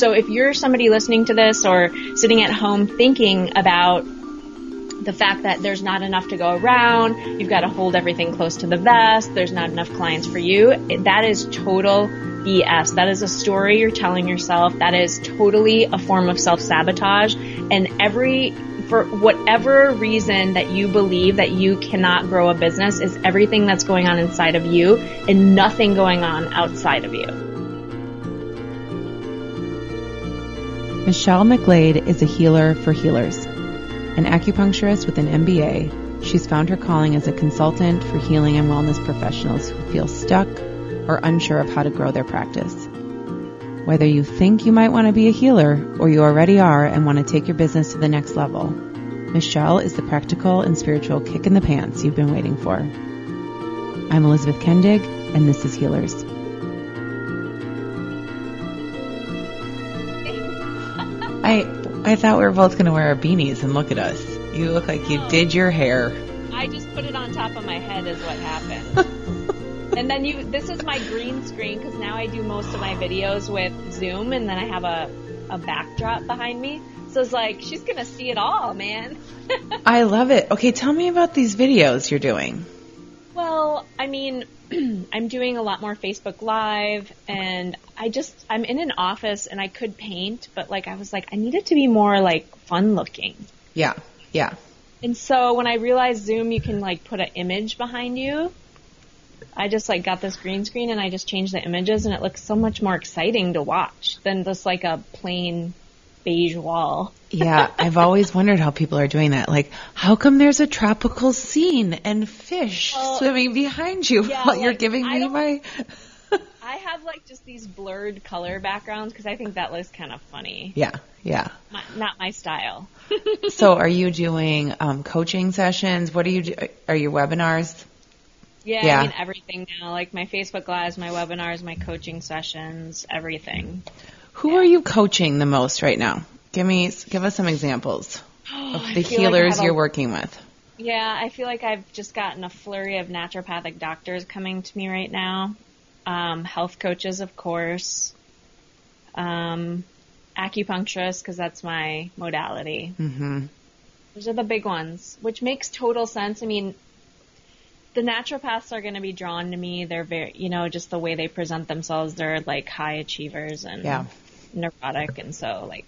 So if you're somebody listening to this or sitting at home thinking about the fact that there's not enough to go around, you've got to hold everything close to the vest, there's not enough clients for you, that is total BS. That is a story you're telling yourself. That is totally a form of self-sabotage. And every, for whatever reason that you believe that you cannot grow a business is everything that's going on inside of you and nothing going on outside of you. Michelle McGlade is a healer for healers. An acupuncturist with an MBA, she's found her calling as a consultant for healing and wellness professionals who feel stuck or unsure of how to grow their practice. Whether you think you might want to be a healer or you already are and want to take your business to the next level, Michelle is the practical and spiritual kick in the pants you've been waiting for. I'm Elizabeth Kendig, and this is Healers. I I thought we were both going to wear our beanies and look at us. You look like you did your hair. I just put it on top of my head is what happened. and then you, this is my green screen because now I do most of my videos with Zoom and then I have a, a backdrop behind me. So it's like, she's going to see it all, man. I love it. Okay, tell me about these videos you're doing. Well, I mean, I'm doing a lot more Facebook Live, and I just I'm in an office and I could paint, but like I was like I need it to be more like fun looking. Yeah, yeah. And so when I realized Zoom, you can like put an image behind you. I just like got this green screen and I just changed the images, and it looks so much more exciting to watch than just like a plain beige wall. yeah, I've always wondered how people are doing that. Like, how come there's a tropical scene and fish Well, swimming behind you yeah, while you're giving I me my? I have like just these blurred color backgrounds because I think that looks kind of funny. Yeah, yeah. My, not my style. So, are you doing um, coaching sessions? What are you? Do- are your webinars? Yeah, Yeah. I mean everything now, like my Facebook lives, my webinars, my coaching sessions, everything. Who are you coaching the most right now? Give me, give us some examples of the like healers a- you're working with. Yeah, I feel like I've just gotten a flurry of naturopathic doctors coming to me right now. Um, health coaches, of course. Um, acupuncturists, because that's my modality. hmm Those are the big ones, which makes total sense. I mean, the naturopaths are going to be drawn to me. They're very, you know, just the way they present themselves. They're like high achievers and Yeah. Neurotic, and so like,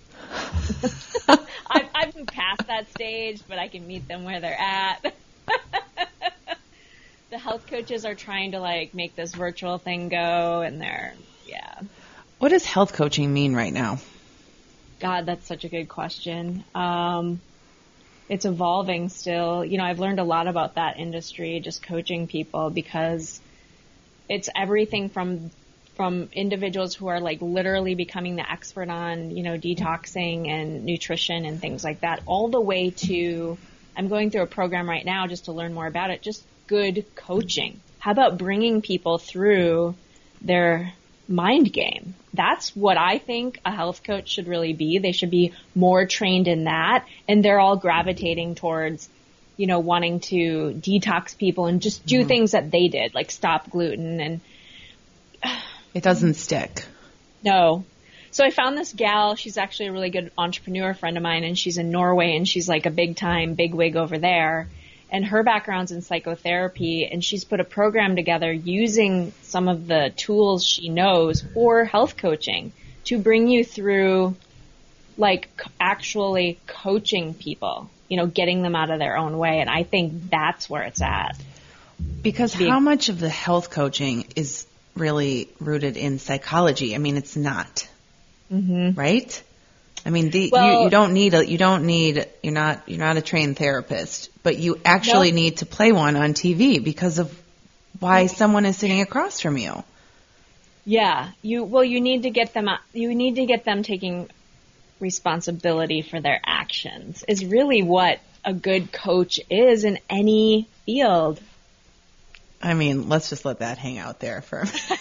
I've, I've moved past that stage, but I can meet them where they're at. the health coaches are trying to like make this virtual thing go, and they're, yeah. What does health coaching mean right now? God, that's such a good question. Um, it's evolving still. You know, I've learned a lot about that industry, just coaching people because it's everything from from individuals who are like literally becoming the expert on, you know, detoxing and nutrition and things like that, all the way to I'm going through a program right now just to learn more about it, just good coaching. How about bringing people through their mind game? That's what I think a health coach should really be. They should be more trained in that and they're all gravitating towards you know, wanting to detox people and just do mm-hmm. things that they did, like stop gluten and It doesn't stick. no. So I found this gal, she's actually a really good entrepreneur friend of mine and she's in Norway and she's like a big time big wig over there. And her background's in psychotherapy and she's put a program together using some of the tools she knows for health coaching to bring you through like actually coaching people, you know, getting them out of their own way. And I think that's where it's at. Because Be- how much of the health coaching is really rooted in psychology? I mean, it's not. Mm-hmm. Right? I mean, the, you, Well- you don't need a, you don't need, you're not, you're not a trained therapist, but you actually No. need to play one on TV because of why someone is sitting across from you. Yeah, you well, you need to get them. You need to get them taking responsibility for their actions. Is really what a good coach is in any field. I mean, let's just let that hang out there for. A minute.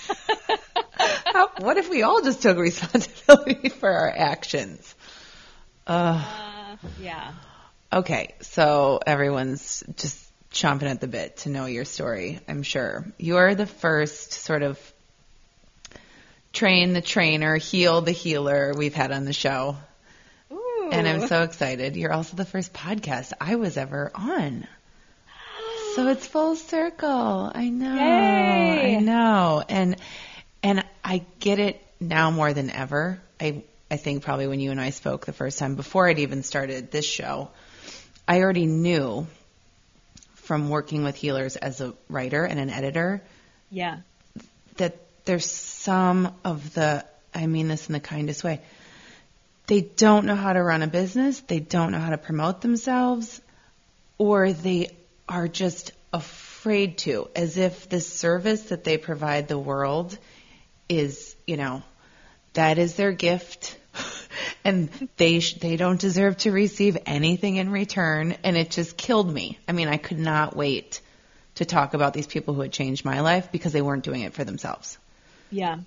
How, what if we all just took responsibility for our actions? Uh, yeah. Okay, so everyone's just chomping at the bit to know your story, I'm sure. You are the first sort of train the trainer, heal the healer we've had on the show. Ooh. And I'm so excited. You're also the first podcast I was ever on. So it's full circle. I know. Yay. I know. And and I get it now more than ever. I I think probably when you and I spoke the first time before I'd even started this show, I already knew from working with healers as a writer and an editor Yeah. that there's some of the I mean this in the kindest way. They don't know how to run a business, they don't know how to promote themselves, or they are just afraid to, as if the service that they provide the world is, you know, that is their gift. And they sh- they don't deserve to receive anything in return, and it just killed me. I mean, I could not wait to talk about these people who had changed my life because they weren't doing it for themselves. Yeah.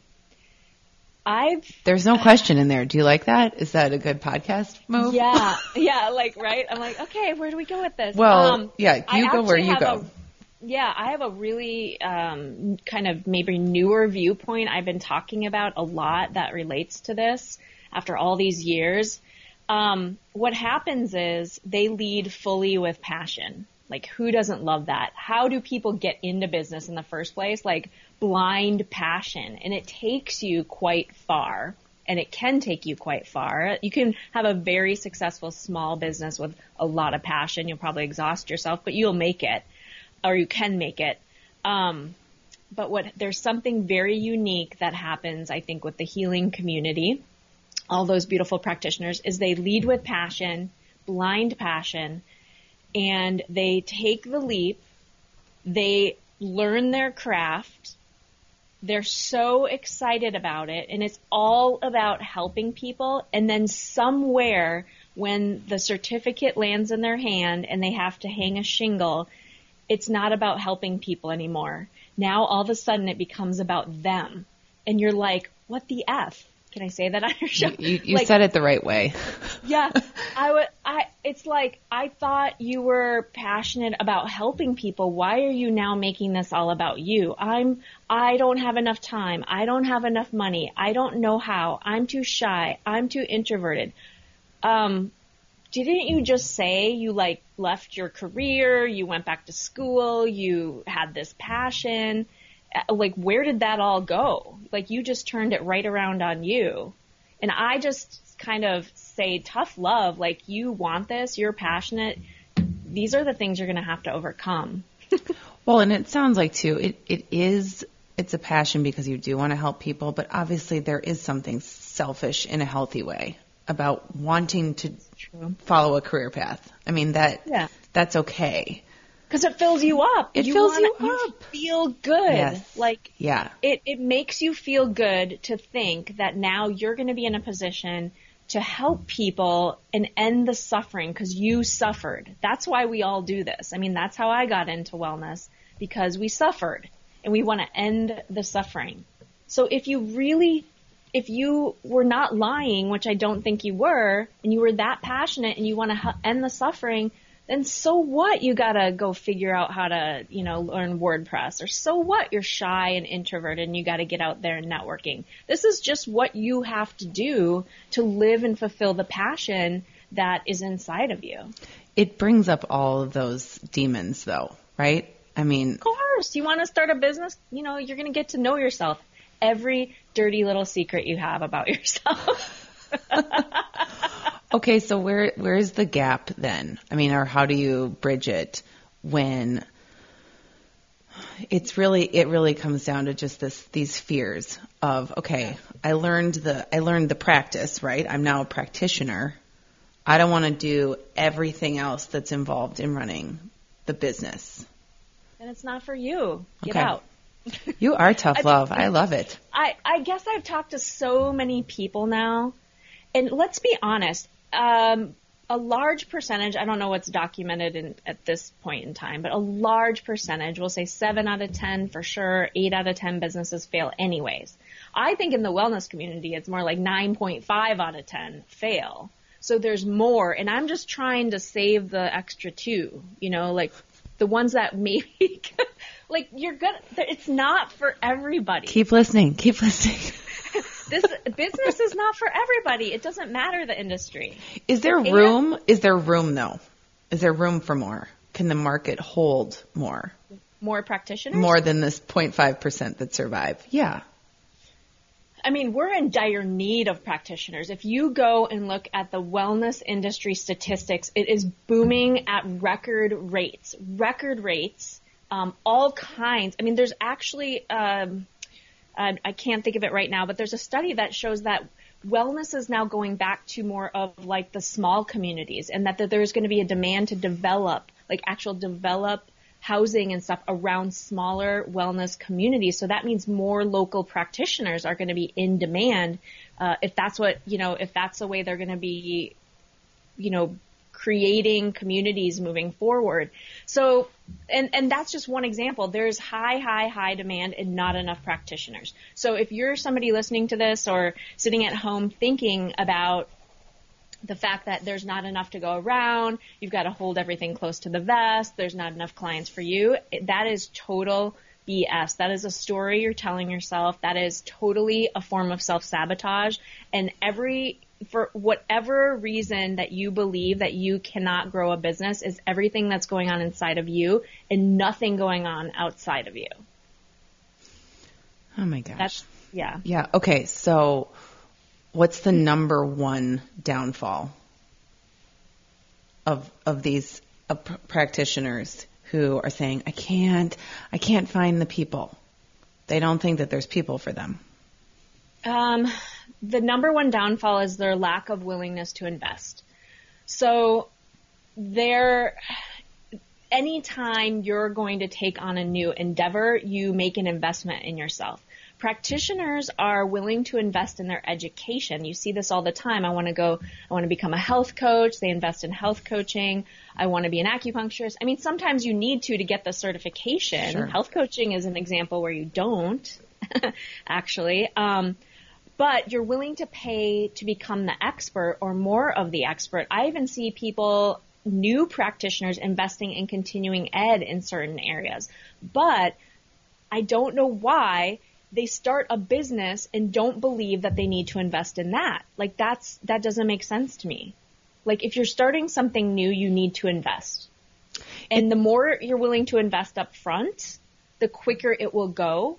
I've There's no question in there. Do you like that? Is that a good podcast move? yeah yeah like right. I'm like okay, where do we go with this? Well, Um, yeah, I you go where you go. a- yeah, I have a really um, kind of maybe newer viewpoint I've been talking about a lot that relates to this after all these years. Um, what happens is they lead fully with passion. Like, who doesn't love that? How do people get into business in the first place? Like, blind passion. And it takes you quite far. And it can take you quite far. You can have a very successful small business with a lot of passion. You'll probably exhaust yourself, but you'll make it. Or you can make it. Um, but what, there's something very unique that happens, I think, with the healing community all those beautiful practitioners is they lead with passion, blind passion, and they take the leap. They learn their craft. They're so excited about it and it's all about helping people. And then somewhere when the certificate lands in their hand and they have to hang a shingle, it's not about helping people anymore. Now all of a sudden it becomes about them. And you're like, what the F? Can I say that on your show? You, you Like, said it the right way. yeah, I would. I. It's like I thought you were passionate about helping people. Why are you now making this all about you? I'm. I don't have enough time. I don't have enough money. I don't know how. I'm too shy. I'm too introverted. Um, didn't you just say you like left your career? You went back to school. You had this passion. Uh, Like, where did that all go? Like, you just turned it right around on you. And I just kind of say tough love, like you want this, you're passionate. These are the things you're going to have to overcome. Well, and it sounds like too, it, it is, it's a passion because you do want to help people, but obviously there is something selfish in a healthy way about wanting to True. follow a career path. I mean, that, Yeah. that's okay. Because it fills you up. It fills wanna- you up. feel good. Yes. Like Yeah. it, it makes you feel good to think that now you're going to be in a position to help people and end the suffering because you suffered. That's why we all do this. I mean, that's how I got into wellness because we suffered and we want to end the suffering. So if you really, if you were not lying, which I don't think you were, and you were that passionate and you want to end the suffering, then so what? You gotta go figure out how to, you know, learn WordPress, or so what? You're shy and introverted, and you gotta get out there and networking. This is just what you have to do to live and fulfill the passion that is inside of you. It brings up all of those demons though, right? I mean, of course, you want to start a business, you know, you're gonna get to know yourself. Every dirty little secret you have about yourself. Okay, so where where's the gap then? I mean, or how do you bridge it when it's really it really comes down to just this these fears of okay, I learned the I learned the practice, right? I'm now a practitioner. I don't want to do everything else that's involved in running the business. and it's not for you. Get Okay. out. You are tough love. I love it. I, I guess I've talked to so many people now, and let's be honest, um, a large percentage, I don't know what's documented in, at this point in time, but a large percentage, we'll say 7 out of 10 for sure, 8 out of 10 businesses fail anyways. I think in the wellness community, it's more like 9.5 out of 10 fail. So there's more, and I'm just trying to save the extra two, you know, like the ones that maybe, like you're good, it's not for everybody. Keep listening. Keep listening. this business is not for everybody. It doesn't matter the industry. Is there And- room? Is there room though? Is there room for more? Can the market hold more? More practitioners? More than this 0.5% that survive? Yeah. I mean, we're in dire need of practitioners. If you go and look at the wellness industry statistics, it is booming at record rates. Record rates, um, all kinds. I mean, there's actually, um, I I can't think of it right now, but there's a study that shows that wellness is now going back to more of like the small communities and that, that there's going to be a demand to develop, like actual develop housing and stuff around smaller wellness communities. So that means more local practitioners are going to be in demand. Uh, if that's what, you know, if that's the way they're going to be, you know, creating communities moving forward. So, and, and that's just one example. There's high, high, high demand and not enough practitioners. So if you're somebody listening to this or sitting at home thinking about the fact that there's not enough to go around, you've got to hold everything close to the vest, there's not enough clients for you, that is total BS. That is a story you're telling yourself. That is totally a form of self-sabotage. And every, for whatever reason that you believe that you cannot grow a business is everything that's going on inside of you and nothing going on outside of you. Oh my gosh. That's, yeah. yeah. Okay. So what's the number one downfall of, of these uh, pr- practitioners who are saying, I can't, I can't find the people. They don't think that there's people for them. Um, the number one downfall is their lack of willingness to invest. So there, anytime you're going to take on a new endeavor, you make an investment in yourself. Practitioners are willing to invest in their education. You see this all the time. I want to go, I want to become a health coach. They invest in health coaching. I want to be an acupuncturist. I mean, sometimes you need to to get the certification. Sure. Health coaching is an example where you don't, actually. Um, but you're willing to pay to become the expert or more of the expert. I even see people, new practitioners investing in continuing ed in certain areas. But I don't know why they start a business and don't believe that they need to invest in that. Like that's, that doesn't make sense to me. Like if you're starting something new, you need to invest. And the more you're willing to invest up front, the quicker it will go.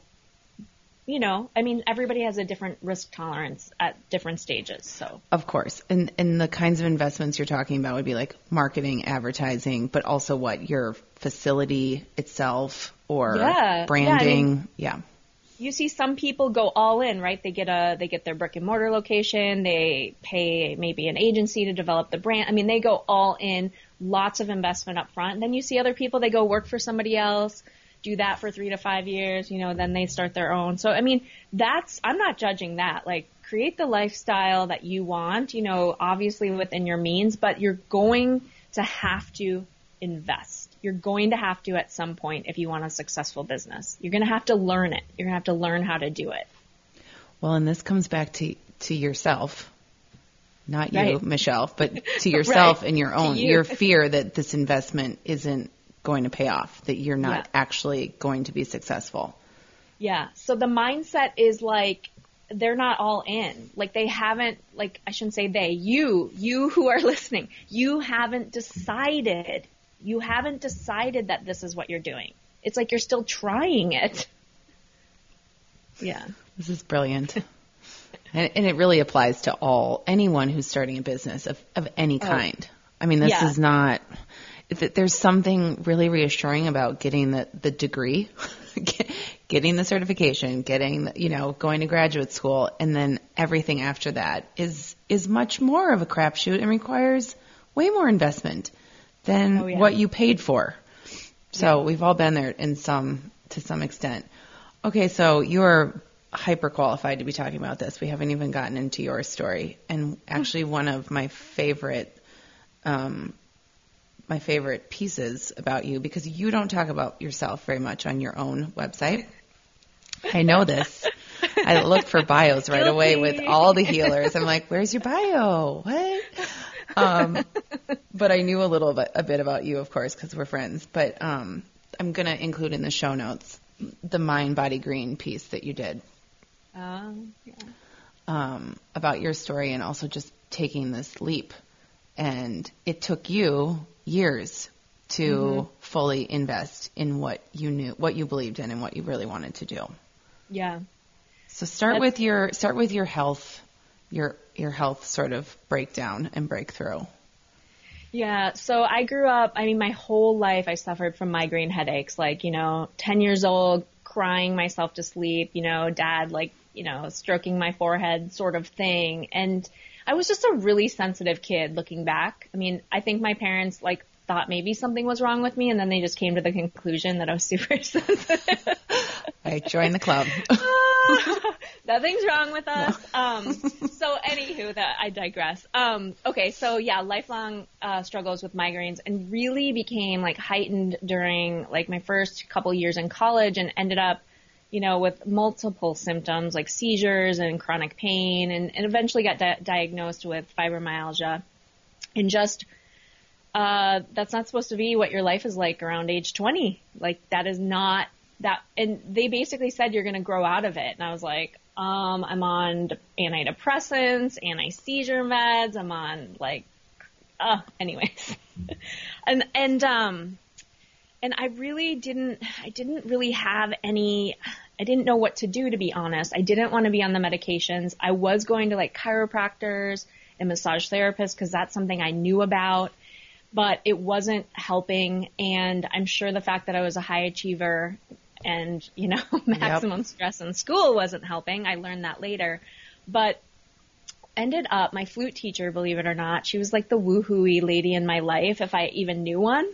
You know, I mean, everybody has a different risk tolerance at different stages. So Of course. And and the kinds of investments you're talking about would be like marketing, advertising, but also what your facility itself or Yeah. Yeah, I branding. Yeah. you see some people go all in, right? They get a, they get their brick and mortar location. They pay maybe an agency to develop the brand. I mean, they go all in, lots of investment up front. Then you see other people, they go work for somebody else, do that for three to five years, you know, then they start their own. So, I mean, that's, I'm not judging that. Like, create the lifestyle that you want, you know, obviously within your means, but you're going to have to invest. You're going to have to at some point if you want a successful business. You're going to have to learn it. You're going to have to learn how to do it. Well, and this comes back to to yourself. Not you, Right. Michelle, but to yourself Right. and your own you. your fear that this investment isn't going to pay off, that you're not Yeah. actually going to be successful. Yeah. So the mindset is like they're not all in. Like they haven't like I shouldn't say they. You, you who are listening, you haven't decided. You haven't decided that this is what you're doing. It's like you're still trying it. Yeah. This is brilliant. and, and it really applies to all, anyone who's starting a business of, of any oh. kind. I mean, this Oh. Yeah. is not, th- there's something really reassuring about getting the, the degree, getting the certification, getting, you know, going to graduate school, and then everything after that is, is much more of a crapshoot and requires way more investment than Oh, yeah. what you paid for. So we've all been there in some, to some extent. Okay, so you're hyper qualified to be talking about this. We haven't even gotten into your story, and actually one of my favorite, um, my favorite pieces about you because you don't talk about yourself very much on your own website. I know this. I look for bios right away with all the healers. I'm like, "Where's your bio? What?" Um, but I knew a little bit a bit about you, of course, because we're friends. But um, I'm gonna include in the show notes the mind body green piece that you did Um, yeah. um, about your story and also just taking this leap. And it took you years to mm-hmm. fully invest in what you knew, what you believed in, and what you really wanted to do. Yeah. So start That's- with your start with your health, your your health sort of breakdown and breakthrough. Yeah, so I grew up, I mean, my whole life I suffered from migraine headaches, like, you know, 10 years old, crying myself to sleep, you know, dad, like, you know, stroking my forehead sort of thing. And I was just a really sensitive kid looking back. I mean, I think my parents, like, thought maybe something was wrong with me, and then they just came to the conclusion that I was super sensitive. I joined the club. Nothing's wrong with us. Um, so anywho, that I digress. Um, okay, so yeah, lifelong uh, struggles with migraines, and really became like heightened during like my first couple years in college, and ended up, you know, with multiple symptoms like seizures and chronic pain, and, and eventually got di- diagnosed with fibromyalgia, and just. Uh, that's not supposed to be what your life is like around age 20. Like that is not that, and they basically said you're going to grow out of it. And I was like, um, I'm on antidepressants, anti-seizure meds. I'm on like, uh, anyways. and, and, um, and I really didn't, I didn't really have any, I didn't know what to do to be honest. I didn't want to be on the medications. I was going to like chiropractors and massage therapists because that's something I knew about but it wasn't helping. And I'm sure the fact that I was a high achiever and, you know, maximum stress in school wasn't helping. I learned that later. But ended up, my flute teacher, believe it or not, she was like the woohooey lady in my life, if I even knew one.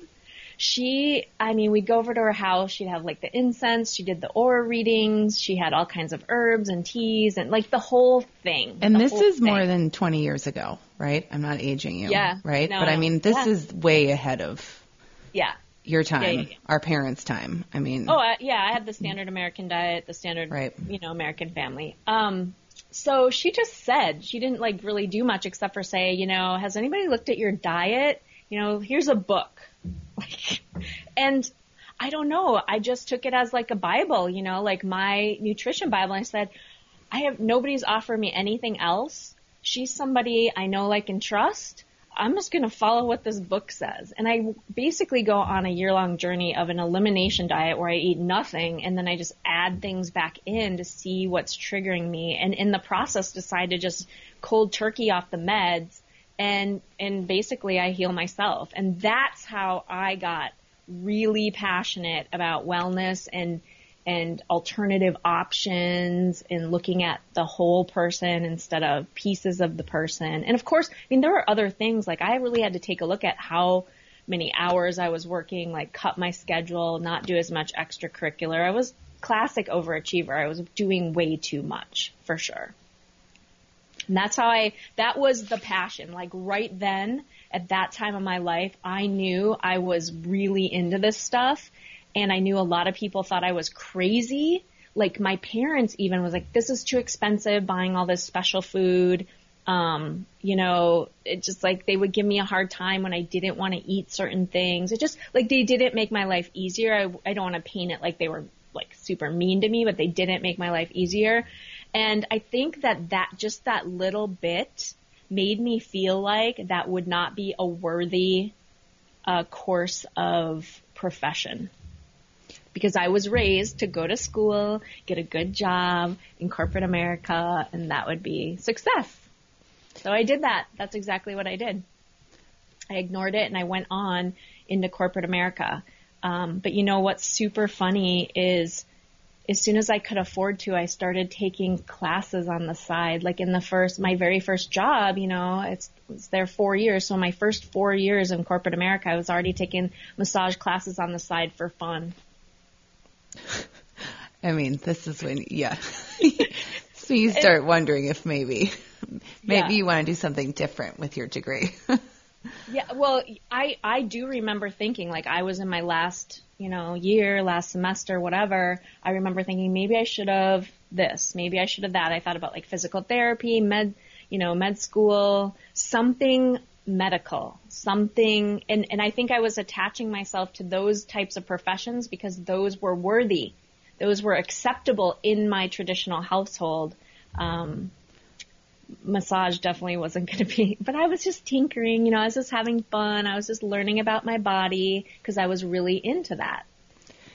She, I mean, we'd go over to her house, she'd have like the incense, she did the aura readings, she had all kinds of herbs and teas and like the whole thing. And this is more than 20 years ago, right? I'm not aging you. Yeah. Right? No, but I mean, this Yeah. is way ahead of yeah. your time, yeah, yeah. our parents' time. I mean, Oh, I, yeah, I had the standard American diet, the standard, Right. you know, American family. Um, so she just said she didn't like really do much except for say, you know, has anybody looked at your diet? You know, here's a book. And I don't know. I just took it as like a Bible, you know, like my nutrition Bible. I said, I have nobody's offered me anything else. She's somebody I know, like, and trust. I'm just going to follow what this book says. And I basically go on a year long journey of an elimination diet where I eat nothing and then I just add things back in to see what's triggering me. And in the process decide to just cold turkey off the meds and, and basically I heal myself. And that's how I got really passionate about wellness and, and alternative options and looking at the whole person instead of pieces of the person. And of course, I mean, there are other things like I really had to take a look at how many hours I was working, like cut my schedule, not do as much extracurricular. I was classic overachiever. I was doing way too much for sure. And that's how I, that was the passion. Like right then, at that time of my life, I knew I was really into this stuff and I knew a lot of people thought I was crazy. Like my parents even was like, this is too expensive buying all this special food. Um, you know, it just like they would give me a hard time when I didn't want to eat certain things. It just like they didn't make my life easier. I, I don't want to paint it like they were like super mean to me, but they didn't make my life easier. And I think that that just that little bit made me feel like that would not be a worthy uh, course of profession. Because I was raised to go to school, get a good job in corporate America, and that would be success. So I did that. That's exactly what I did. I ignored it and I went on into corporate America. Um, but you know what's super funny is as soon as I could afford to, I started taking classes on the side. Like in the first, my very first job, you know, it's, it's there four years. So my first four years in corporate America, I was already taking massage classes on the side for fun. I mean, this is when, yeah. so you start wondering if maybe, maybe Yeah. you want to do something different with your degree. Yeah, well, I I do remember thinking like I was in my last, you know, year, last semester, whatever. I remember thinking maybe I should have this, maybe I should have that. I thought about like physical therapy, med, you know, med school, something medical, something and and I think I was attaching myself to those types of professions because those were worthy. Those were acceptable in my traditional household. Um, massage definitely wasn't going to be, but I was just tinkering, you know, I was just having fun. I was just learning about my body because I was really into that.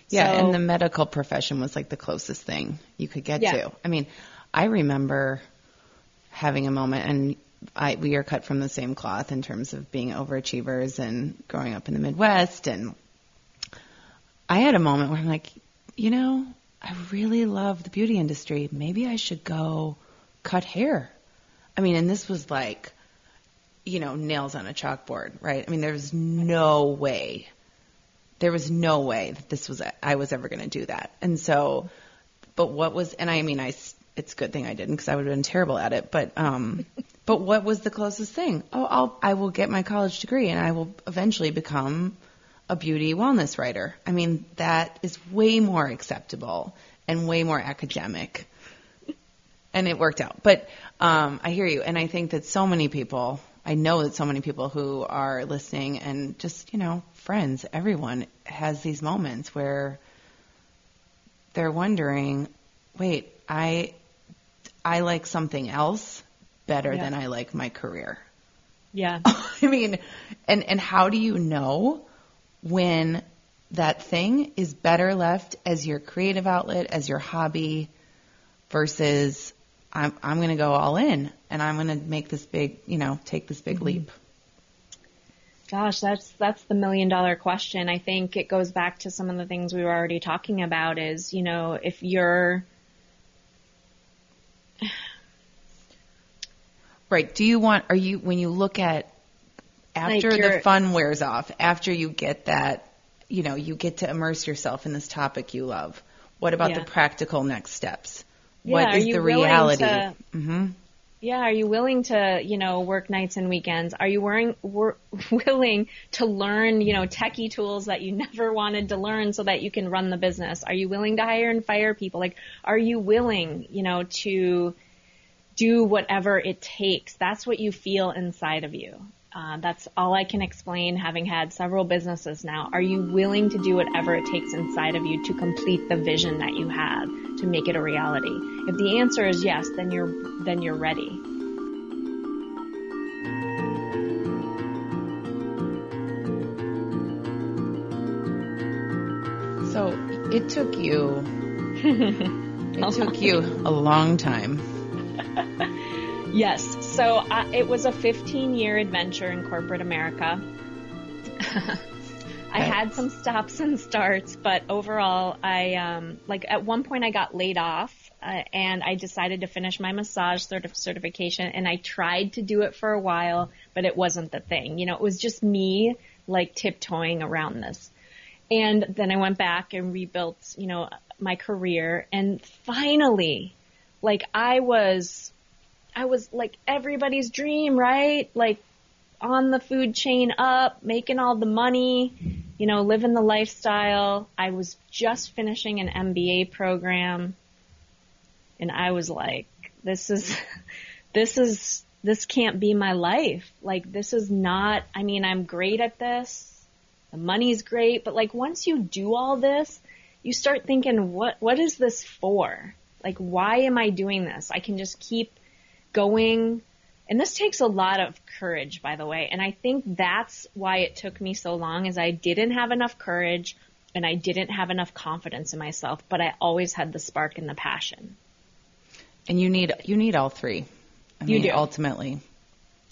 Yeah, So- and the medical profession was like the closest thing you could get Yeah. to. I mean, I remember having a moment, and I we are cut from the same cloth in terms of being overachievers and growing up in the Midwest. And I had a moment where I'm like, you know, I really love the beauty industry. Maybe I should go cut hair. I mean, and this was like, you know, nails on a chalkboard, right? I mean, there was no way there was no way that this was I was ever going to do that. And so, but what was and I mean I it's a good thing I didn't because I would have been terrible at it. But um, but what was the closest thing? Oh, I'll I will get my college degree and I will eventually become a beauty wellness writer. I mean that is way more acceptable and way more academic. And it worked out. But um, I hear you, and I think that so many people, I know that so many people who are listening and just, you know, friends, everyone has these moments where they're wondering, wait, I I like something else better Yeah. than I like my career. Yeah. I mean, and and how do you know when that thing is better left as your creative outlet, as your hobby, versus I'm I'm going to go all in and I'm going to make this big, you know, take this big mm-hmm. leap. Gosh, that's that's the million dollar question. I think it goes back to some of the things we were already talking about is, you know, if you're Right. Do you want, are you, when you look at after Like the fun wears off, after you get that, you know, you get to immerse yourself in this topic you love, what about Yeah. the practical next steps? Yeah, what are is you the reality? to- hmm Yeah, are you willing to, you know, work nights and weekends? Are you wearing, wor- willing to learn, you know, techie tools that you never wanted to learn so that you can run the business? Are you willing to hire and fire people? Like, are you willing, you know, to do whatever it takes? That's what you feel inside of you. Uh, that's all I can explain having had several businesses now. Are you willing to do whatever it takes inside of you to complete the vision that you have to make it a reality? If the answer is yes, then you're, then you're ready. So it took you, it took you a long time. Yes. So uh, it was a 15 year adventure in corporate America. I had some stops and starts, but overall, I um, like at one point I got laid off, uh, and I decided to finish my massage certif- certification, and I tried to do it for a while, but it wasn't the thing. You know, it was just me like tiptoeing around this. And then I went back and rebuilt, you know, my career, and finally, like I was I was like everybody's dream, right? Like on the food chain up, making all the money, you know, living the lifestyle. I was just finishing an MBA program and I was like, this is, this is, this can't be my life. Like this is not, I mean, I'm great at this. The money's great, but like once you do all this, you start thinking, what, what is this for? Like, why am I doing this? I can just keep going. And this takes a lot of courage, by the way. And I think that's why it took me so long is I didn't have enough courage and I didn't have enough confidence in myself, but I always had the spark and the passion. And you need, you need all three. I You mean, do. ultimately.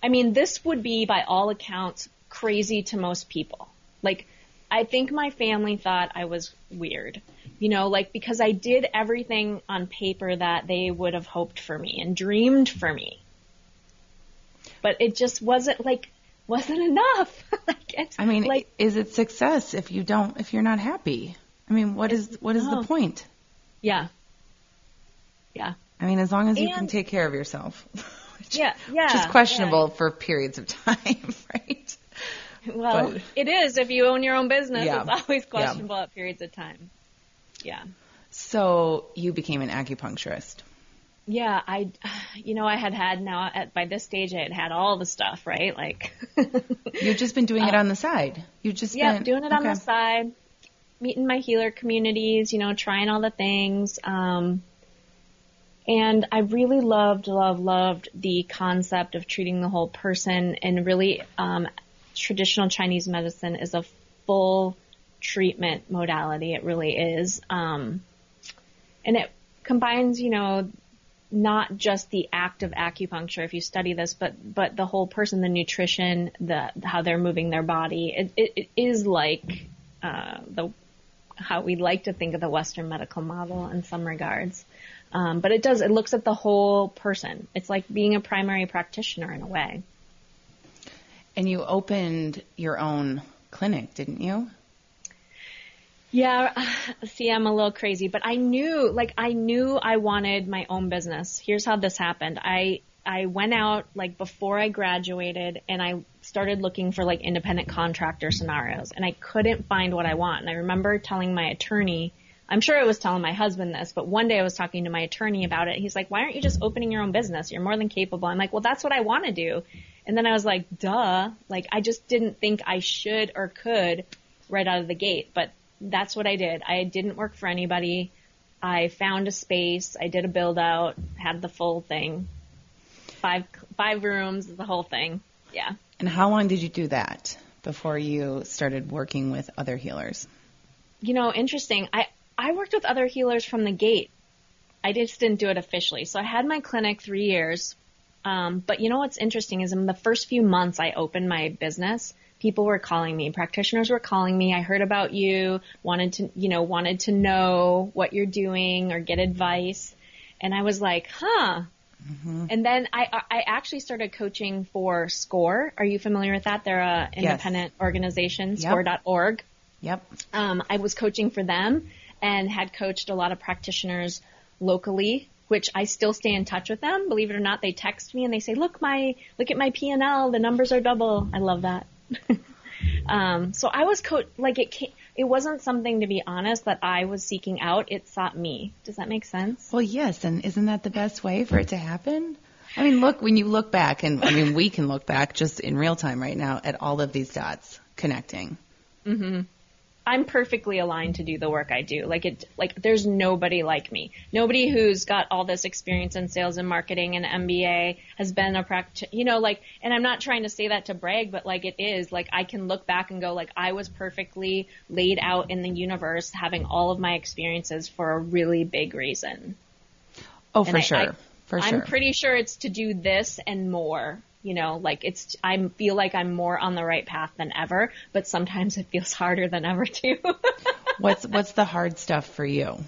I mean, this would be by all accounts crazy to most people. Like, I think my family thought I was weird. You know, like because I did everything on paper that they would have hoped for me and dreamed for me. But it just wasn't like wasn't enough. like it's I mean, like is it success if you don't, if you're not happy? I mean, what is, what is No. the point? Yeah. Yeah. I mean, as long as you can take care of yourself. which, Yeah, yeah, Which is questionable for periods of time, right? Well, But- it is if you own your own business. Yeah. It's always Yeah. questionable at periods of time. Yeah. So you became an acupuncturist. Yeah, I, you know, I had had now at by this stage I had had all the stuff right, like You've just been doing it on the side. You've just yeah, been doing it on the side, meeting my healer communities, you know, trying all the things. Um, and I really loved, loved, loved the concept of treating the whole person and really, um, traditional Chinese medicine is a full treatment modality. It really is. Um, and it combines, you know, not just the act of acupuncture if you study this, but but the whole person, the nutrition, the how they're moving their body. It, it, it is like uh, the how we like to think of the Western medical model in some regards, um, but it does. It looks at the whole person. It's like being a primary practitioner in a way. And you opened your own clinic, didn't you? Yeah, see, I'm a little crazy, but I knew, like, I knew I wanted my own business. Here's how this happened. I, I went out, like, before I graduated and I started looking for, like, independent contractor scenarios and I couldn't find what I want. And I remember telling my attorney, I'm sure I was telling my husband this, but one day I was talking to my attorney about it. He's like, why aren't you just opening your own business? You're more than capable. I'm like, well, that's what I want to do. And then I was like, duh. Like, I just didn't think I should or could right out of the gate, but that's what I did. I didn't work for anybody. I found a space. I did a build out, had the full thing. Five, five rooms, the whole thing. Yeah. And how long did you do that before you started working with other healers? you know, interesting. I, I worked with other healers from the gate. I just didn't do it officially. So I had my clinic three years. Um, but you know what's interesting is in the first few months I opened my business, people were calling me, practitioners were calling me. I heard about you, wanted to, you know, wanted to know what you're doing or get advice. And I was like, huh. And then I, I actually started coaching for SCORE. Are you familiar with that? They're a independent organization, Yep. score.org Yep. um, I was coaching for them and had coached a lot of practitioners locally, which I still stay in touch with them. Believe it or not, they text me and they say, "Look, my look at my P and L. The numbers are double." I love that. um, so I was co- like it. Came, it wasn't something to be honest that I was seeking out. It sought me. Does that make sense? Well, yes, and isn't that the best way for it to happen? I mean, look, when you look back, and I mean, we can look back just in real time right now at all of these dots connecting. I'm perfectly aligned to do the work I do. Like it, like there's nobody like me. Nobody who's got all this experience in sales and marketing and MBA has been a practice, you know, like, and I'm not trying to say that to brag, but like it is, like I can look back and go like I was perfectly laid out in the universe having all of my experiences for a really big reason. Oh, And for I- sure. I- for sure. I'm pretty sure it's to do this and more. You know, like it's, I feel like I'm more on the right path than ever, but sometimes it feels harder than ever too. what's what's the hard stuff for you?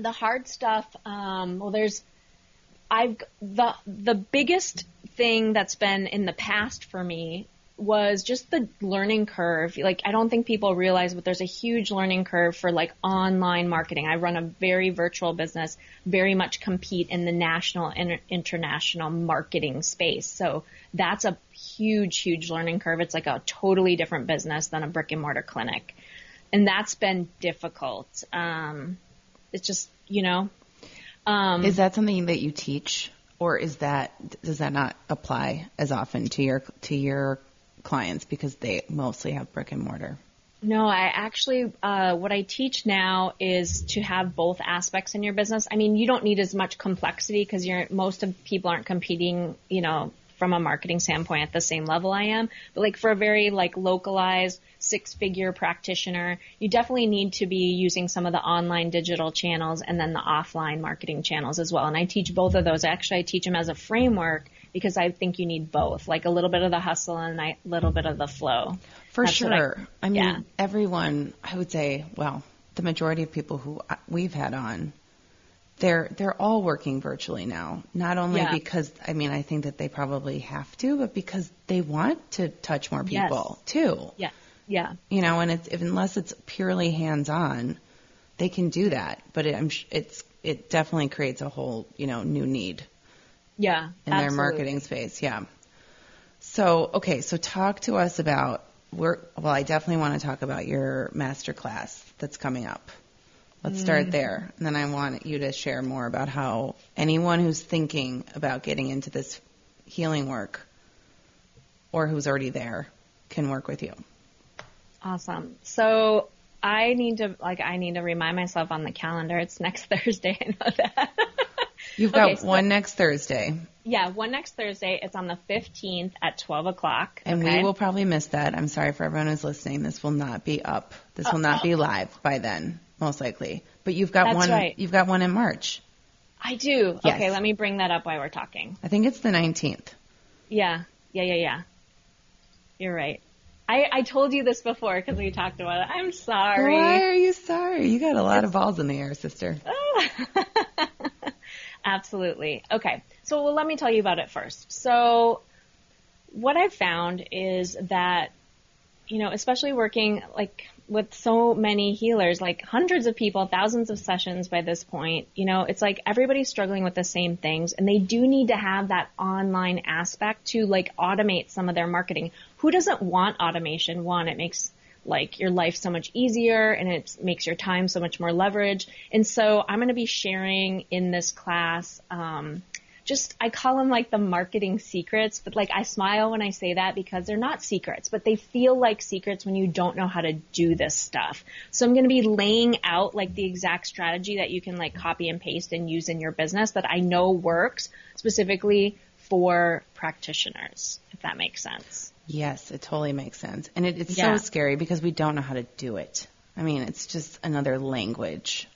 the hard stuff um well there's i've the the biggest thing that's been in the past for me was just the learning curve. Like i don't think people realize but there's a huge learning curve for like online marketing. I run a very virtual business very much compete in the national and international marketing space. So that's a huge huge learning curve. It's like a totally different business than a brick and mortar clinic. And that's been difficult. Um it's just you know um Is that something that you teach, or is that does that not apply as often to your to your clients because they mostly have brick and mortar? no i actually uh what i teach now is to have both aspects in your business. I mean you don't need as much complexity because you're most of people aren't competing you know from a marketing standpoint at the same level i am. But like for a very like localized six figure practitioner you definitely need to be using some of the online digital channels and then the offline marketing channels as well. And i teach both of those. Actually i teach them as a framework because i think you need both like a little bit of the hustle and a little bit of the flow For That's what I- sure. I, mean, yeah. everyone, I would say, well, the majority of people who we've had on, they're they're all working virtually now. Not only Yeah. because I mean, I think that they probably have to, but because they want to touch more Yes. people too. yeah yeah You know, and it's if, unless it's purely hands-on, they can do that, but it, I'm sh- it's it definitely creates a whole you know new need Yeah. in their marketing space. Yeah. So okay, so talk to us about we're well, I definitely want to talk about your master class that's coming up. Let's start Mm-hmm. there, and then I want you to share more about how anyone who's thinking about getting into this healing work or who's already there can work with you. Awesome. So I need to like I need to remind myself on the calendar. It's next Thursday. I know that. You've got Okay, so- one next Thursday, yeah, one next Thursday. It's on the fifteenth at twelve o'clock. and okay? we will probably miss that. I'm sorry for everyone who's listening. This will not be up. This will not be live by then, most likely. But you've got That's one. right. You've got one in March. I do. Yes. Okay, let me bring that up while we're talking. I think it's the 19th. Yeah, yeah, yeah, yeah. You're right. I, I told you this before because we talked about it. I'm sorry. Why are you sorry? You got a lot of balls in the air, sister. Ah. Absolutely. Okay. So well, let me tell you about it first. So what I've found is that, you know, especially working like with so many healers, like hundreds of people, thousands of sessions by this point, you know, it's like everybody's struggling with the same things and they do need to have that online aspect to like automate some of their marketing. Who doesn't want automation? One, it makes like your life so much easier and it makes your time so much more leverage. And so I'm going to be sharing in this class, um, just I call them like the marketing secrets, but like I smile when I say that because they're not secrets, but they feel like secrets when you don't know how to do this stuff. So I'm going to be laying out like the exact strategy that you can like copy and paste and use in your business that I know works specifically for practitioners, if that makes sense. Yes, it totally makes sense. And it, it's Yeah. so scary because we don't know how to do it. I mean, it's just another language.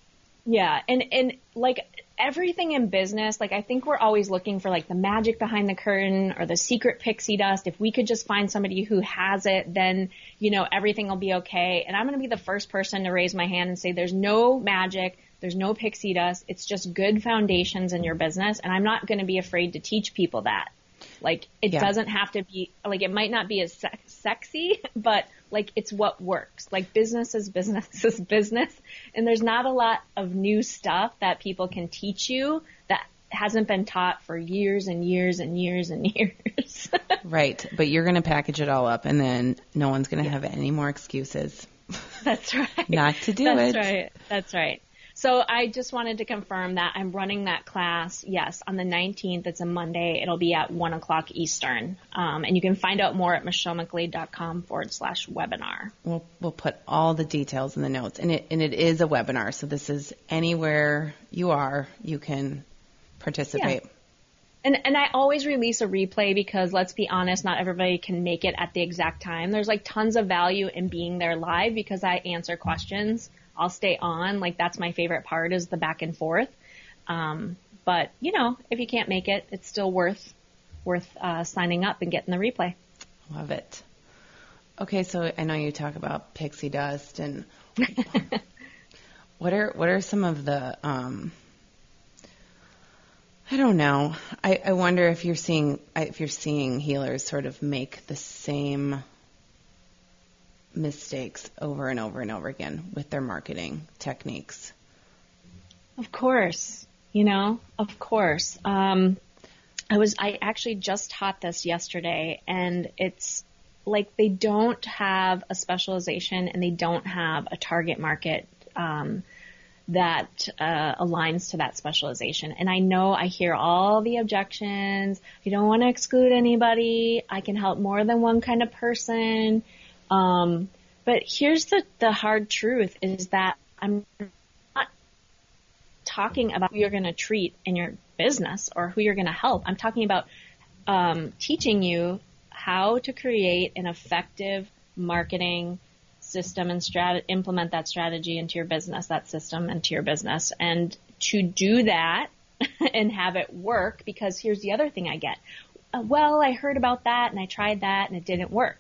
Yeah, and and like everything in business, like I think we're always looking for like the magic behind the curtain or the secret pixie dust. If we could just find somebody who has it, then you know everything will be okay. And I'm going to be the first person to raise my hand and say there's no magic, there's no pixie dust. It's just good foundations in your business, and I'm not going to be afraid to teach people that. Like it Yeah. doesn't have to be like it might not be as sex- sexy, but like it's what works. Like business is business is business, and there's not a lot of new stuff that people can teach you that hasn't been taught for years and years and years and years. Right. But you're going to package it all up and then no one's going to have any more excuses. That's right. Not to do That's it. right. That's right. So I just wanted to confirm that I'm running that class. Yes, on the 19th. It's a Monday. It'll be at one o'clock Eastern. Um, and you can find out more at michellemcglade.com forward slash webinar. We'll we'll put all the details in the notes. And it and it is a webinar, so this is anywhere you are, you can participate. And and I always release a replay because let's be honest, not everybody can make it at the exact time. There's like tons of value in being there live because I answer questions. I'll stay on. Like that's my favorite part is the back and forth. Um, but you know, if you can't make it, it's still worth worth uh, signing up and getting the replay. Love it. Okay, so I know you talk about pixie dust and what are what are some of the um I don't know. I, I wonder if you're seeing if you're seeing healers sort of make the same mistakes over and over and over again with their marketing techniques. Of course, you know, of course. Um, I was, I actually just taught this yesterday and it's like they don't have a specialization and they don't have a target market, um, that uh, aligns to that specialization. And I know I hear all the objections. You don't want to exclude anybody. I can help more than one kind of person. Um, but here's the, the hard truth is that I'm not talking about who you're going to treat in your business or who you're going to help. I'm talking about um, teaching you how to create an effective marketing system and strat- implement that strategy into your business, that system into your business. And to do that and have it work, because here's the other thing I get. Uh, well, I heard about that and I tried that and it didn't work.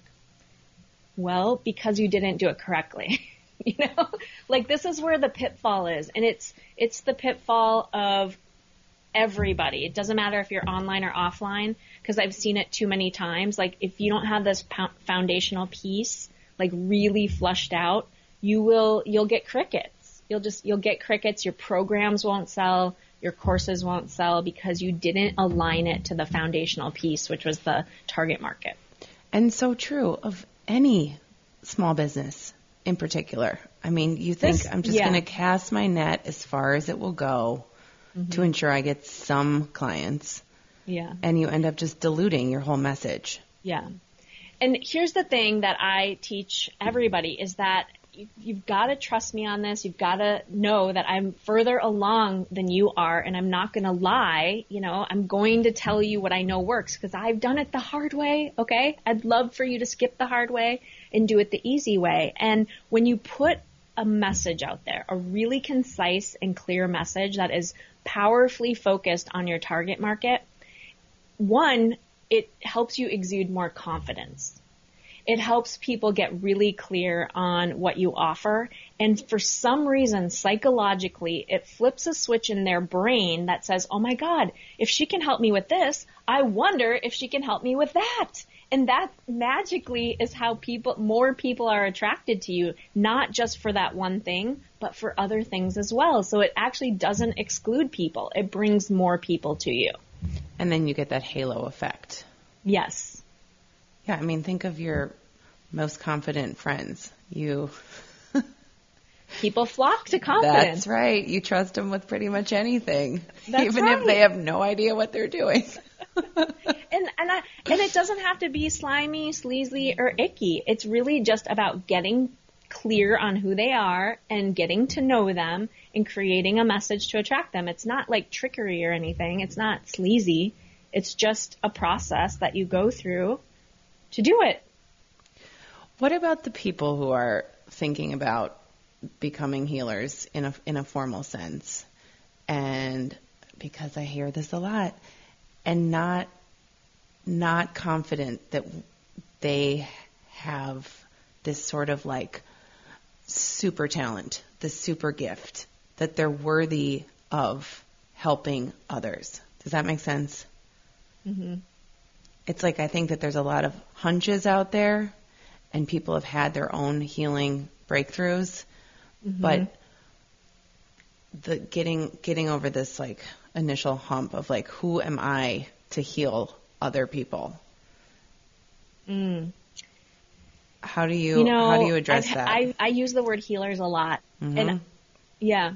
Well, because you didn't do it correctly. you know, like this is where the pitfall is. And it's, it's the pitfall of everybody. It doesn't matter if you're online or offline because I've seen it too many times. Like if you don't have this foundational piece like really flushed out, you will you'll get crickets. You'll just, you'll get crickets. Your programs won't sell. Your courses won't sell because you didn't align it to the foundational piece, which was the target market. And so true of any small business in particular. I mean, you think This- I'm just yeah. going to cast my net as far as it will go mm-hmm. to ensure I get some clients, Yeah. and you end up just diluting your whole message. Yeah. And here's the thing that I teach everybody is that you- you've got to trust me on this. You've got to know that I'm further along than you are and I'm not going to lie. You know, I'm going to tell you what I know works because I've done it the hard way. Okay. I'd love for you to skip the hard way and do it the easy way. And when you put a message out there, a really concise and clear message that is powerfully focused on your target market, one, it helps you exude more confidence. It helps people get really clear on what you offer. And for some reason, psychologically, it flips a switch in their brain that says, Oh my God, if she can help me with this, I wonder if she can help me with that. And that magically is how people, more people are attracted to you, not just for that one thing, but for other things as well. So it actually doesn't exclude people. It brings more people to you. And then you get that halo effect. Yes. Yeah, I mean, think of your most confident friends. You. People flock to confidence. That's right. You trust them with pretty much anything, That's even if they have no idea what they're doing. And and I, and it doesn't have to be slimy, sleazy, or icky. It's really just about getting clear on who they are and getting to know them and creating a message to attract them. It's not like trickery or anything. It's not sleazy. It's just a process that you go through to do it. What about the people who are thinking about becoming healers in a in a formal sense? And because I hear this a lot and not not confident that they have this sort of like super talent, the super gift that they're worthy of helping others. Does that make sense? Mm-hmm. It's like I think that there's a lot of hunches out there, and people have had their own healing breakthroughs, mm-hmm. but the getting getting over this like initial hump of like who am I to heal other people? Mm. How do you, you know, how do you address I've- that? I, I use the word healers a lot, mm-hmm. and yeah,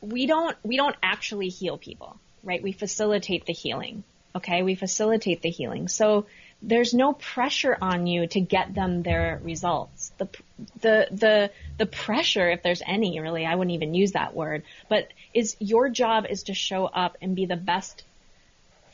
we don't we don't actually heal people, right? We facilitate the healing. Okay, we facilitate the healing. So there's no pressure on you to get them their results. The the the the pressure, if there's any, really, I wouldn't even use that word. But is your job is to show up and be the best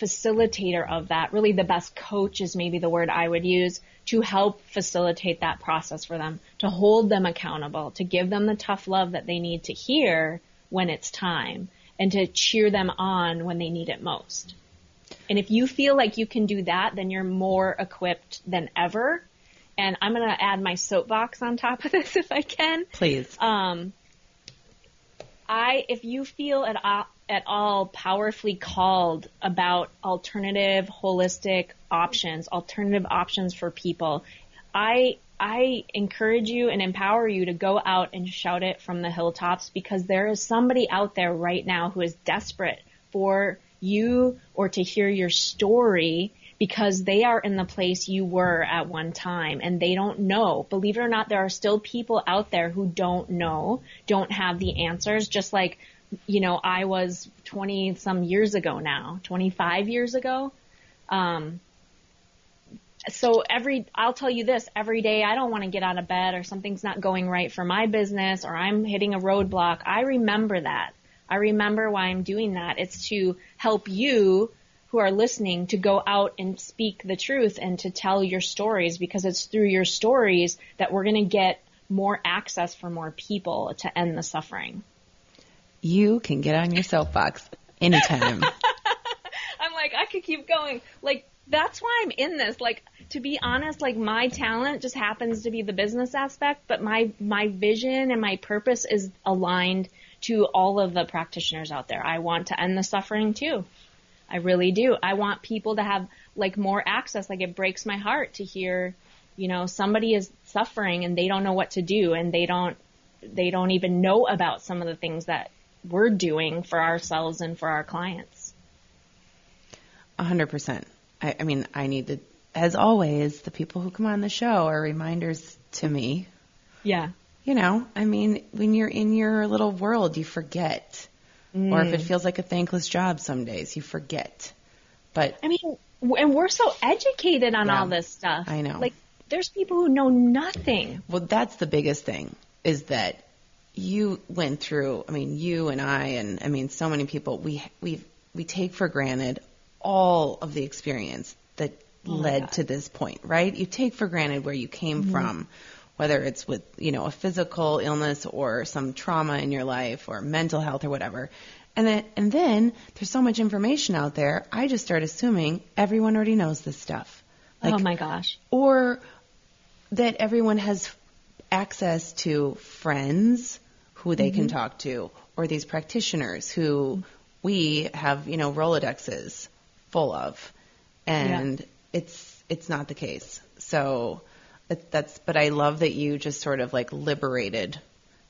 facilitator of that, really the best coach is maybe the word I would use to help facilitate that process for them, to hold them accountable, to give them the tough love that they need to hear when it's time, and to cheer them on when they need it most. And if you feel like you can do that, then you're more equipped than ever. And I'm going to add my soapbox on top of this if I can. Please. Um, I, if you feel at all, at all powerfully called about alternative, holistic options, alternative options for people, I, I encourage you and empower you to go out and shout it from the hilltops because there is somebody out there right now who is desperate for you or to hear your story because they are in the place you were at one time and they don't know. Believe it or not, there are still people out there who don't know, don't have the answers, just like, you know, I was 20 some years ago now, 25 years ago. Um, so every, I'll tell you this, every day I don't want to get out of bed or something's not going right for my business or I'm hitting a roadblock. I remember that. I remember why I'm doing that. It's to help you who are listening to go out and speak the truth and to tell your stories because it's through your stories that we're going to get more access for more people to end the suffering. You can get on your soapbox anytime. I'm like, I could keep going. Like, that's why I'm in this. Like, to be honest, like my talent just happens to be the business aspect, but my, my vision and my purpose is aligned to all of the practitioners out there. I want to end the suffering too. I really do. I want people to have like more access. Like it breaks my heart to hear, you know, somebody is suffering and they don't know what to do and they don't, they don't even know about some of the things that we're doing for ourselves and for our clients. A hundred percent. I, I mean, I need to, as always, the people who come on the show are reminders to me. Yeah. You know, I mean, when you're in your little world, you forget. Or if it mm. feels like a thankless job some days, you forget. But I mean, and we're so educated on Yeah. all this stuff. I know. Like, there's people who know nothing. Well, that's the biggest thing is that you went through. I mean, you and I, and I mean, so many people. We we we take for granted all of the experience that oh led to this point, right? You take for granted where you came mm-hmm. from, whether it's with you know a physical illness or some trauma in your life or mental health or whatever. And then, and then there's so much information out there. I just start assuming everyone already knows this stuff. Like, oh my gosh. or that everyone has access to friends who they can mm-hmm. talk to or these practitioners who we have, you know, Rolodexes full of. And it's it's not the case. So it, that's but I love that you just sort of like liberated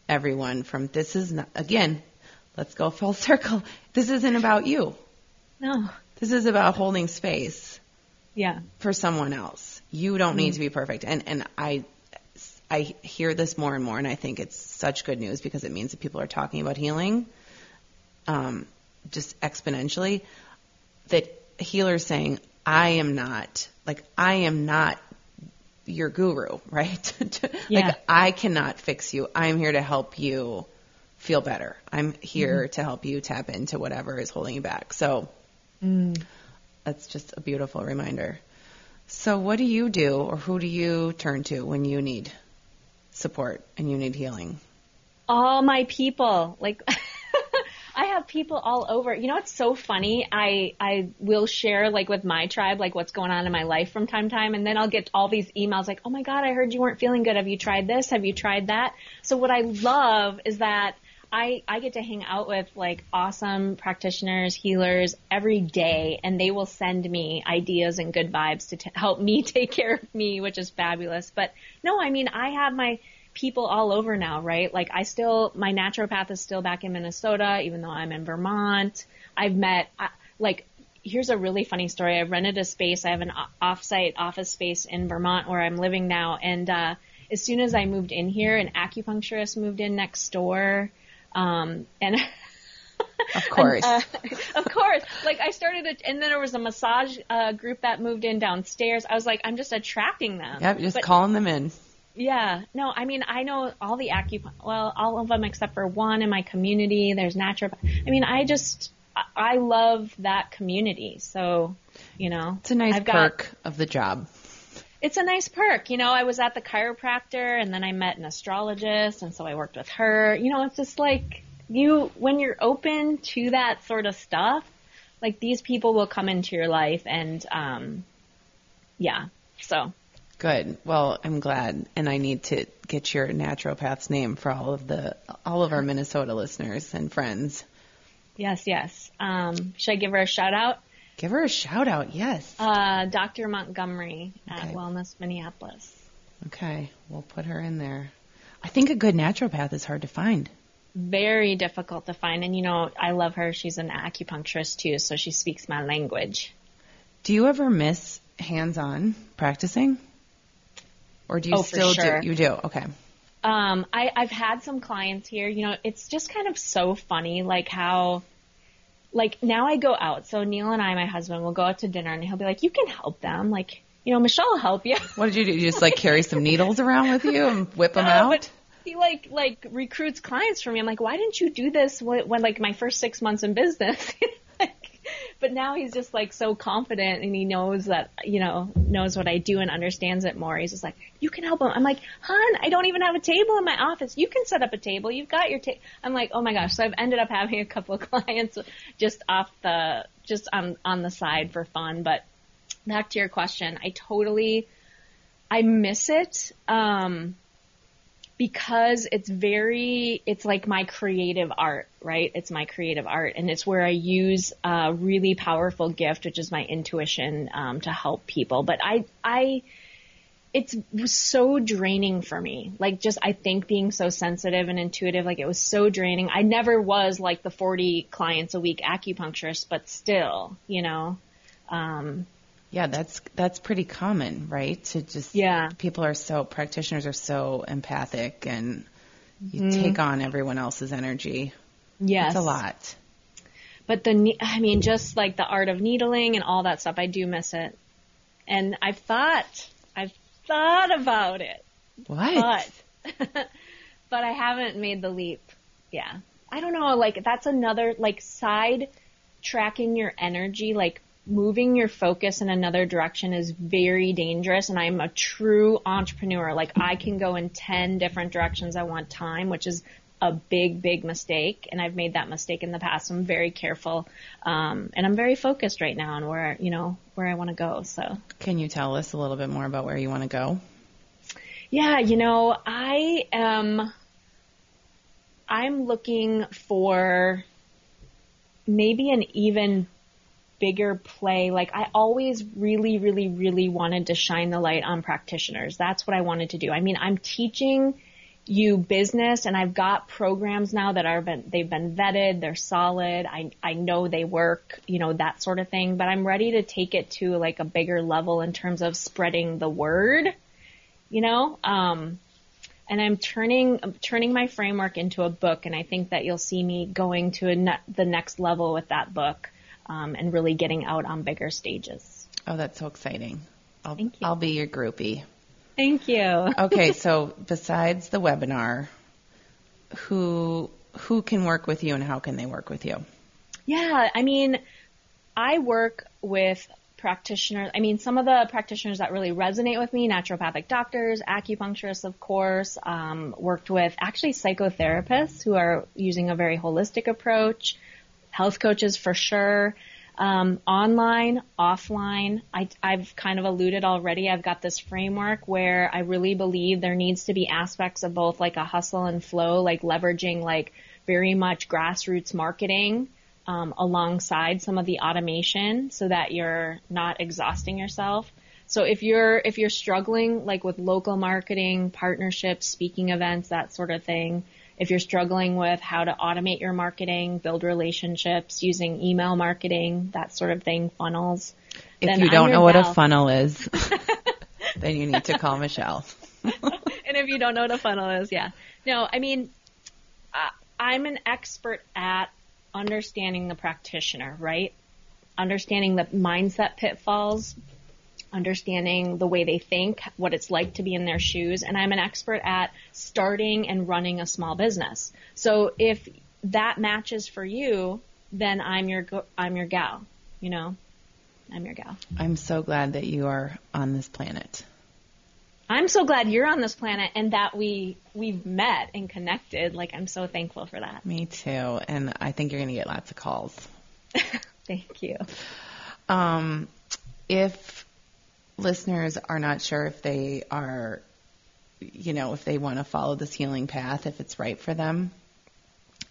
everyone from this is not again, let's go full circle. This isn't about you. No. This is about holding space Yeah. for someone else. You don't need to be perfect. And and I I hear this more and more, and I think it's such good news because it means that people are talking about healing, um, just exponentially. That healers saying, "I am not like I am not your guru, right? Yeah. Like I cannot fix you. I'm here to help you feel better. I'm here mm-hmm. to help you tap into whatever is holding you back." So mm. that's just a beautiful reminder. So, what do you do, or who do you turn to when you need support and you need healing? all my people like People all over. You know, it's so funny. I I will share like with my tribe like what's going on in my life from time to time, and then I'll get all these emails like, "Oh my God, I heard you weren't feeling good. Have you tried this? Have you tried that?" So what I love is that I I get to hang out with like awesome practitioners, healers every day, and they will send me ideas and good vibes to t- help me take care of me, which is fabulous. But no, I mean, I have my people all over now, right? Like I still, my naturopath is still back in Minnesota, even though I'm in Vermont. I've met, I- like, here's a really funny story. I rented a space. I have an offsite office space in Vermont where I'm living now. And, uh, as soon as I moved in here, an acupuncturist moved in next door. Um, and Of course. uh, of course. Like I started, a, and then there was a massage uh, group that moved in downstairs. I was like, I'm just attracting them. yep, just But- calling them in. Yeah, no, I mean, I know all the acupuncture, well, all of them except for one in my community. There's naturopath. I mean, I just, I- I love that community. So, you know, It's a nice I've got- perk of the job. it's a nice perk. You know, I was at the chiropractor and then I met an astrologist and so I worked with her. You know, it's just like you, when you're open to that sort of stuff, like these people will come into your life and, um, yeah, so. Good. Well, I'm glad, and I need to get your naturopath's name for all of the all of our Minnesota listeners and friends. Yes, yes. Um, should I give her a shout out? Give her a shout out. Yes. Uh, Dr. Montgomery at Okay. Wellness Minneapolis. Okay, we'll put her in there. I think a good naturopath is hard to find. Very difficult to find. And, you know, I love her. She's an acupuncturist too, so she speaks my language. Do you ever miss hands-on practicing, or do you Oh, still sure. do? You do. Okay. Um, I, I've had some clients here. You know, it's just kind of so funny, like how, like now I go out. So Neil and I, my husband, will go out to dinner, and he'll be like, "You can help them." Like, you know, Michelle will help you. What did you do? You just like carry some needles around with you and whip them No, out? but he like like recruits clients for me. I'm like, why didn't you do this when, when like my first six months in business? but now he's just like so confident and he knows that you know knows what I do and understands it more. He's just like, you can help him. I'm like, hon, I don't even have a table in my office. You can set up a table. You've got your table. I'm like, oh my gosh. So I've ended up having a couple of clients just off the just on on the side for fun. But back to your question, I totally I miss it. Um, because it's very it's like my creative art right it's my creative art and it's where i use a really powerful gift which is my intuition um, to help people but i i it's so draining for me. Like just I think being so sensitive and intuitive, like it was so draining. I never was like the 40 clients a week acupuncturist, but still, you know. Um, yeah, that's that's pretty common, right? To just Yeah. people are so practitioners are so empathic and you Mm-hmm. take on everyone else's energy. yes. It's a lot. But the, I mean, just like the art of needling and all that stuff, I do miss it. And I've thought, I've thought about it, What? but, but I haven't made the leap. Yeah. I don't know, like that's another, like side tracking your energy, like moving your focus in another direction is very dangerous and I'm a true entrepreneur. Like I can go in 10 different directions I want time, which is a big, big mistake. And I've made that mistake in the past. I'm very careful. Um, and I'm very focused right now on where, you know, where I want to go. So Can you tell us a little bit more about where you want to go? yeah, you know, I am, I'm looking for maybe an even bigger play. Like I always really, really, really wanted to shine the light on practitioners. That's what I wanted to do. I mean, I'm teaching you business and I've got programs now that are been, they've been vetted, they're solid. I, I know they work, you know, that sort of thing, but I'm ready to take it to like a bigger level in terms of spreading the word, you know, um, and I'm turning turning my framework into a book, and I think that you'll see me going to a ne- the next level with that book, um, and really getting out on bigger stages. Oh, that's so exciting. I'll, Thank you. I'll be your groupie. Thank you. Okay, so besides the webinar, who who can work with you and how can they work with you? Yeah, I mean, I work with practitioners. I mean, some of the practitioners that really resonate with me, naturopathic doctors, acupuncturists, of course, um, worked with actually psychotherapists who are using a very holistic approach, health coaches for sure. Um, online, offline, I, I've kind of alluded already. I've got this framework where I really believe there needs to be aspects of both like a hustle and flow, like leveraging like very much grassroots marketing um, alongside some of the automation so that you're not exhausting yourself. So if you're if you're struggling like with local marketing, partnerships, speaking events, that sort of thing, if you're struggling with how to automate your marketing, build relationships using email marketing, that sort of thing, funnels. If then you don't know what a funnel is, then you need to call Michelle. and if you don't know what a funnel is, yeah. No, I mean, I'm an expert at understanding the practitioner, right? Understanding the mindset pitfalls, understanding the way they think, what it's like to be in their shoes, and I'm an expert at starting and running a small business. So if that matches for you, then I'm your I'm your gal, you know? I'm your gal. I'm so glad that you are on this planet. I'm so glad you're on this planet and that we we've met and connected. Like I'm so thankful for that. Me too. And I think you're going to get lots of calls. Thank you. Um, if listeners are not sure if they are, you know, if they want to follow this healing path, if it's right for them,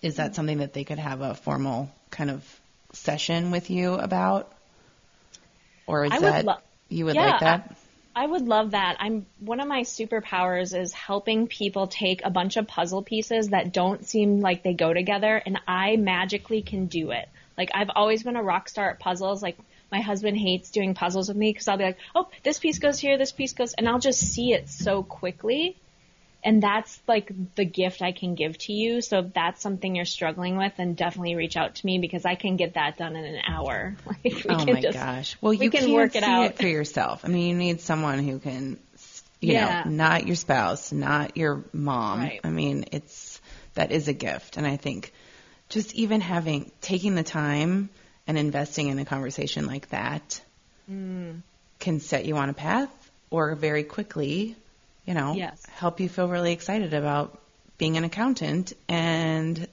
is that something that they could have a formal kind of session with you about? Or is I that lo- you would Yeah, like that? I would love that. I'm one of my superpowers is helping people take a bunch of puzzle pieces that don't seem like they go together and I magically can do it. Like I've always been a rock star at puzzles. Like my husband hates doing puzzles with me because I'll be like, "Oh, this piece goes here, this piece goes," and I'll just see it so quickly. And that's like the gift I can give to you. So if that's something you're struggling with, then definitely reach out to me because I can get that done in an hour. Like we Oh can my just, gosh. Well, we you can work it out. it for yourself. I mean, you need someone who can, you Yeah. know, not your spouse, not your mom. Right. I mean, it's that is a gift, and I think just even having taking the time and investing in a conversation like that Mm. can set you on a path, or very quickly, you know, Yes. help you feel really excited about being an accountant and.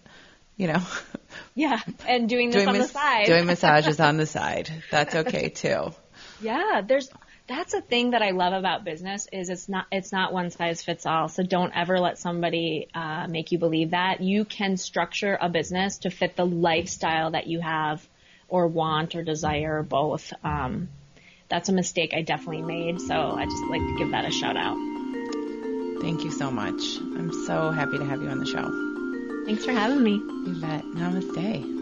You know, Yeah, and doing this doing, on mas- the side. doing massages on the side. That's okay too. Yeah, there's that's a thing that I love about business is it's not it's not one size fits all. So don't ever let somebody uh, make you believe that you can structure a business to fit the lifestyle that you have or want or desire or both. Um, that's a mistake I definitely made. So I just like to give that a shout out. Thank you so much. I'm so happy to have you on the show. Thanks for having me. You bet. Namaste.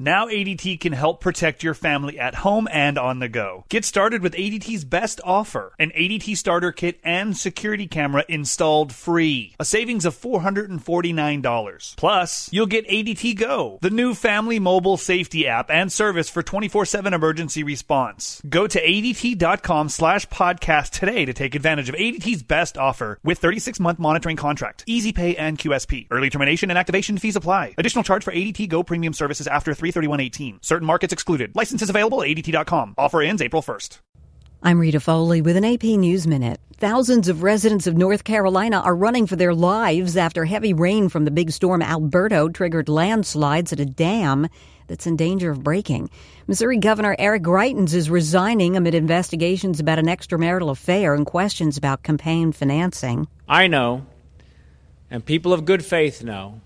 Now ADT can help protect your family at home and on the go. Get started with ADT's best offer an ADT starter kit and security camera installed free. A savings of $449. Plus, you'll get ADT Go, the new family mobile safety app and service for 24 7 emergency response. Go to ADT.com slash podcast today to take advantage of ADT's best offer with 36 month monitoring contract, easy pay, and QSP. Early termination and activation fees apply. Additional charge for ADT Go premium services after 331.18. Certain markets excluded. Licenses available at ADT.com. Offer ends April 1st. I'm Rita Foley with an AP News Minute. Thousands of residents of North Carolina are running for their lives after heavy rain from the big storm Alberto triggered landslides at a dam that's in danger of breaking. Missouri Governor Eric Greitens is resigning amid investigations about an extramarital affair and questions about campaign financing. I know, and people of good faith know,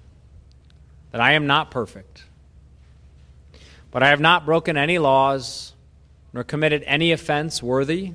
that I am not perfect. But I have not broken any laws nor committed any offense worthy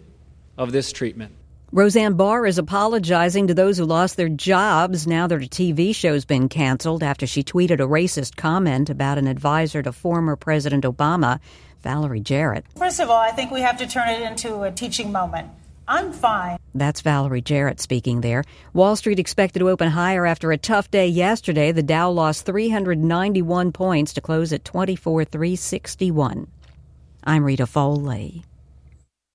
of this treatment. Roseanne Barr is apologizing to those who lost their jobs now that her TV show's been canceled after she tweeted a racist comment about an advisor to former President Obama, Valerie Jarrett. First of all, I think we have to turn it into a teaching moment. I'm fine. That's Valerie Jarrett speaking there. Wall Street expected to open higher after a tough day yesterday. The Dow lost 391 points to close at 24,361. I'm Rita Foley.